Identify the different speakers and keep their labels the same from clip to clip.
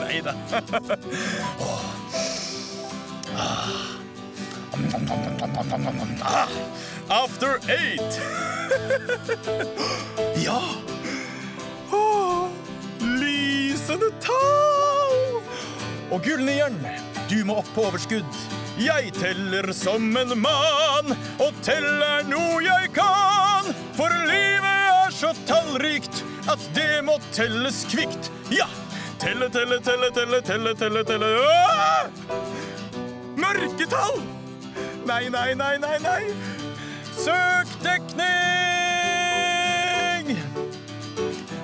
Speaker 1: Nei da. Ah, After eight. ja. Oh, Lysende tall. Og gullnieren, du må opp på overskudd. Jeg teller som en mann, og teller noe jeg kan. For livet er så tallrikt at det må telles kvikt. Ja! Telle, telle, telle, telle, telle, telle, telle. Mørketall! Nei, nei, nei, nei, nei. Søk dekning!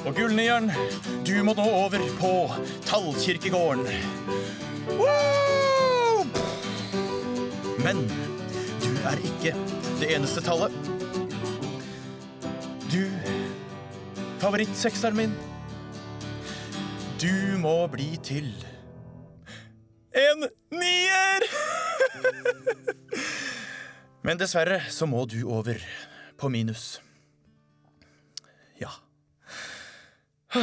Speaker 1: Og gullnieren, du må nå over på Tallkirkegården. Woo! Men du er ikke det eneste tallet. Du, favorittsekseren min, du må bli til en nier! Men dessverre så må du over på minus. Ja.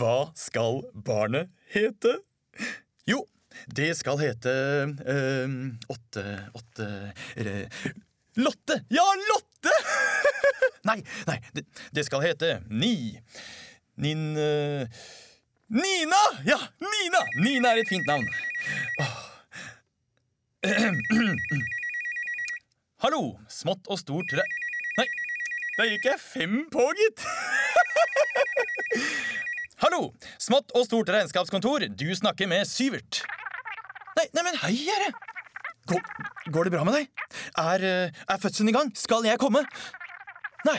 Speaker 1: Hva skal barnet hete? Jo, det skal hete øh, Åtte Åtte eh, Lotte! Ja, Lotte! nei, nei, det, det skal hete Ni. Nin... eh, Nina! Ja, Nina! Nina er et fint navn. Hallo, smått og stort re... Nei, da gikk jeg fem på, gitt. Hallo, smått og stort regnskapskontor. Du snakker med Syvert. Nei, nei, men hei, herre. Går, går det bra med deg? Er, eh, er fødselen i gang? Skal jeg komme? Nei.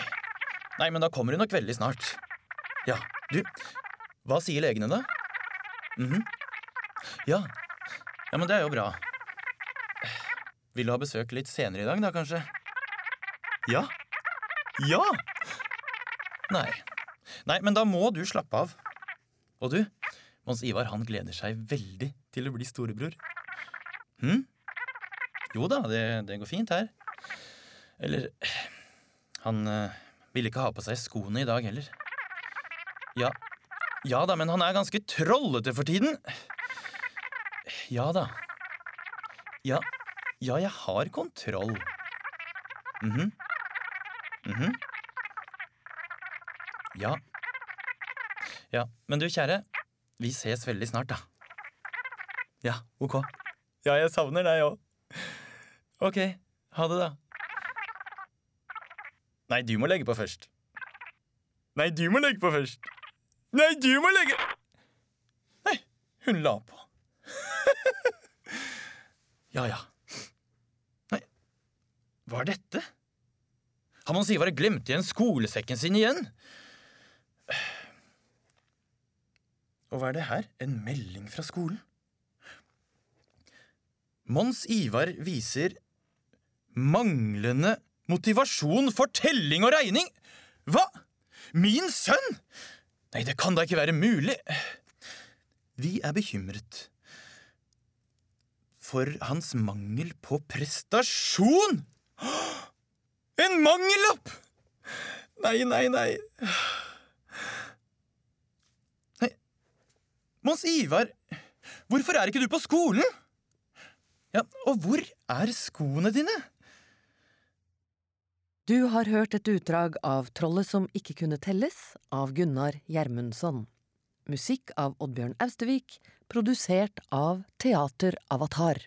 Speaker 1: Nei, men da kommer hun nok veldig snart. Ja, du, hva sier legene, da? Mhm. Ja. Ja, men det er jo bra. Vil du ha besøk litt senere i dag, da, kanskje? Ja. Ja! Nei. Nei, men da må du slappe av. Og du, Mons Ivar han gleder seg veldig til å bli storebror. Hm? Jo da, det, det går fint her. Eller Han øh, ville ikke ha på seg skoene i dag heller. Ja, ja da, men han er ganske trollete for tiden. Ja da. Ja, ja jeg har kontroll. Mhm. Mhm. Ja. Ja, men du kjære, vi ses veldig snart, da. Ja, ok. Ja, jeg savner deg òg. Ok, ha det, da. Nei, du må legge på først. Nei, du må legge på først. Nei, du må legge Nei, hun la på. ja, ja. Nei, hva er dette? Har Mons Ivar glemt igjen skolesekken sin igjen? Og hva er det her? En melding fra skolen? Mons Ivar viser manglende motivasjon for telling og regning. Hva? Min sønn? Nei, det kan da ikke være mulig. Vi er bekymret for hans mangel på prestasjon. En mangellapp! Nei, nei, nei. Nei, Mons Ivar, hvorfor er ikke du på skolen? Ja, og hvor er skoene dine?
Speaker 2: Du har hørt et utdrag av Trollet som ikke kunne telles, av Gunnar Gjermundsson. Musikk av Oddbjørn Austevik, produsert av Teater Avatar.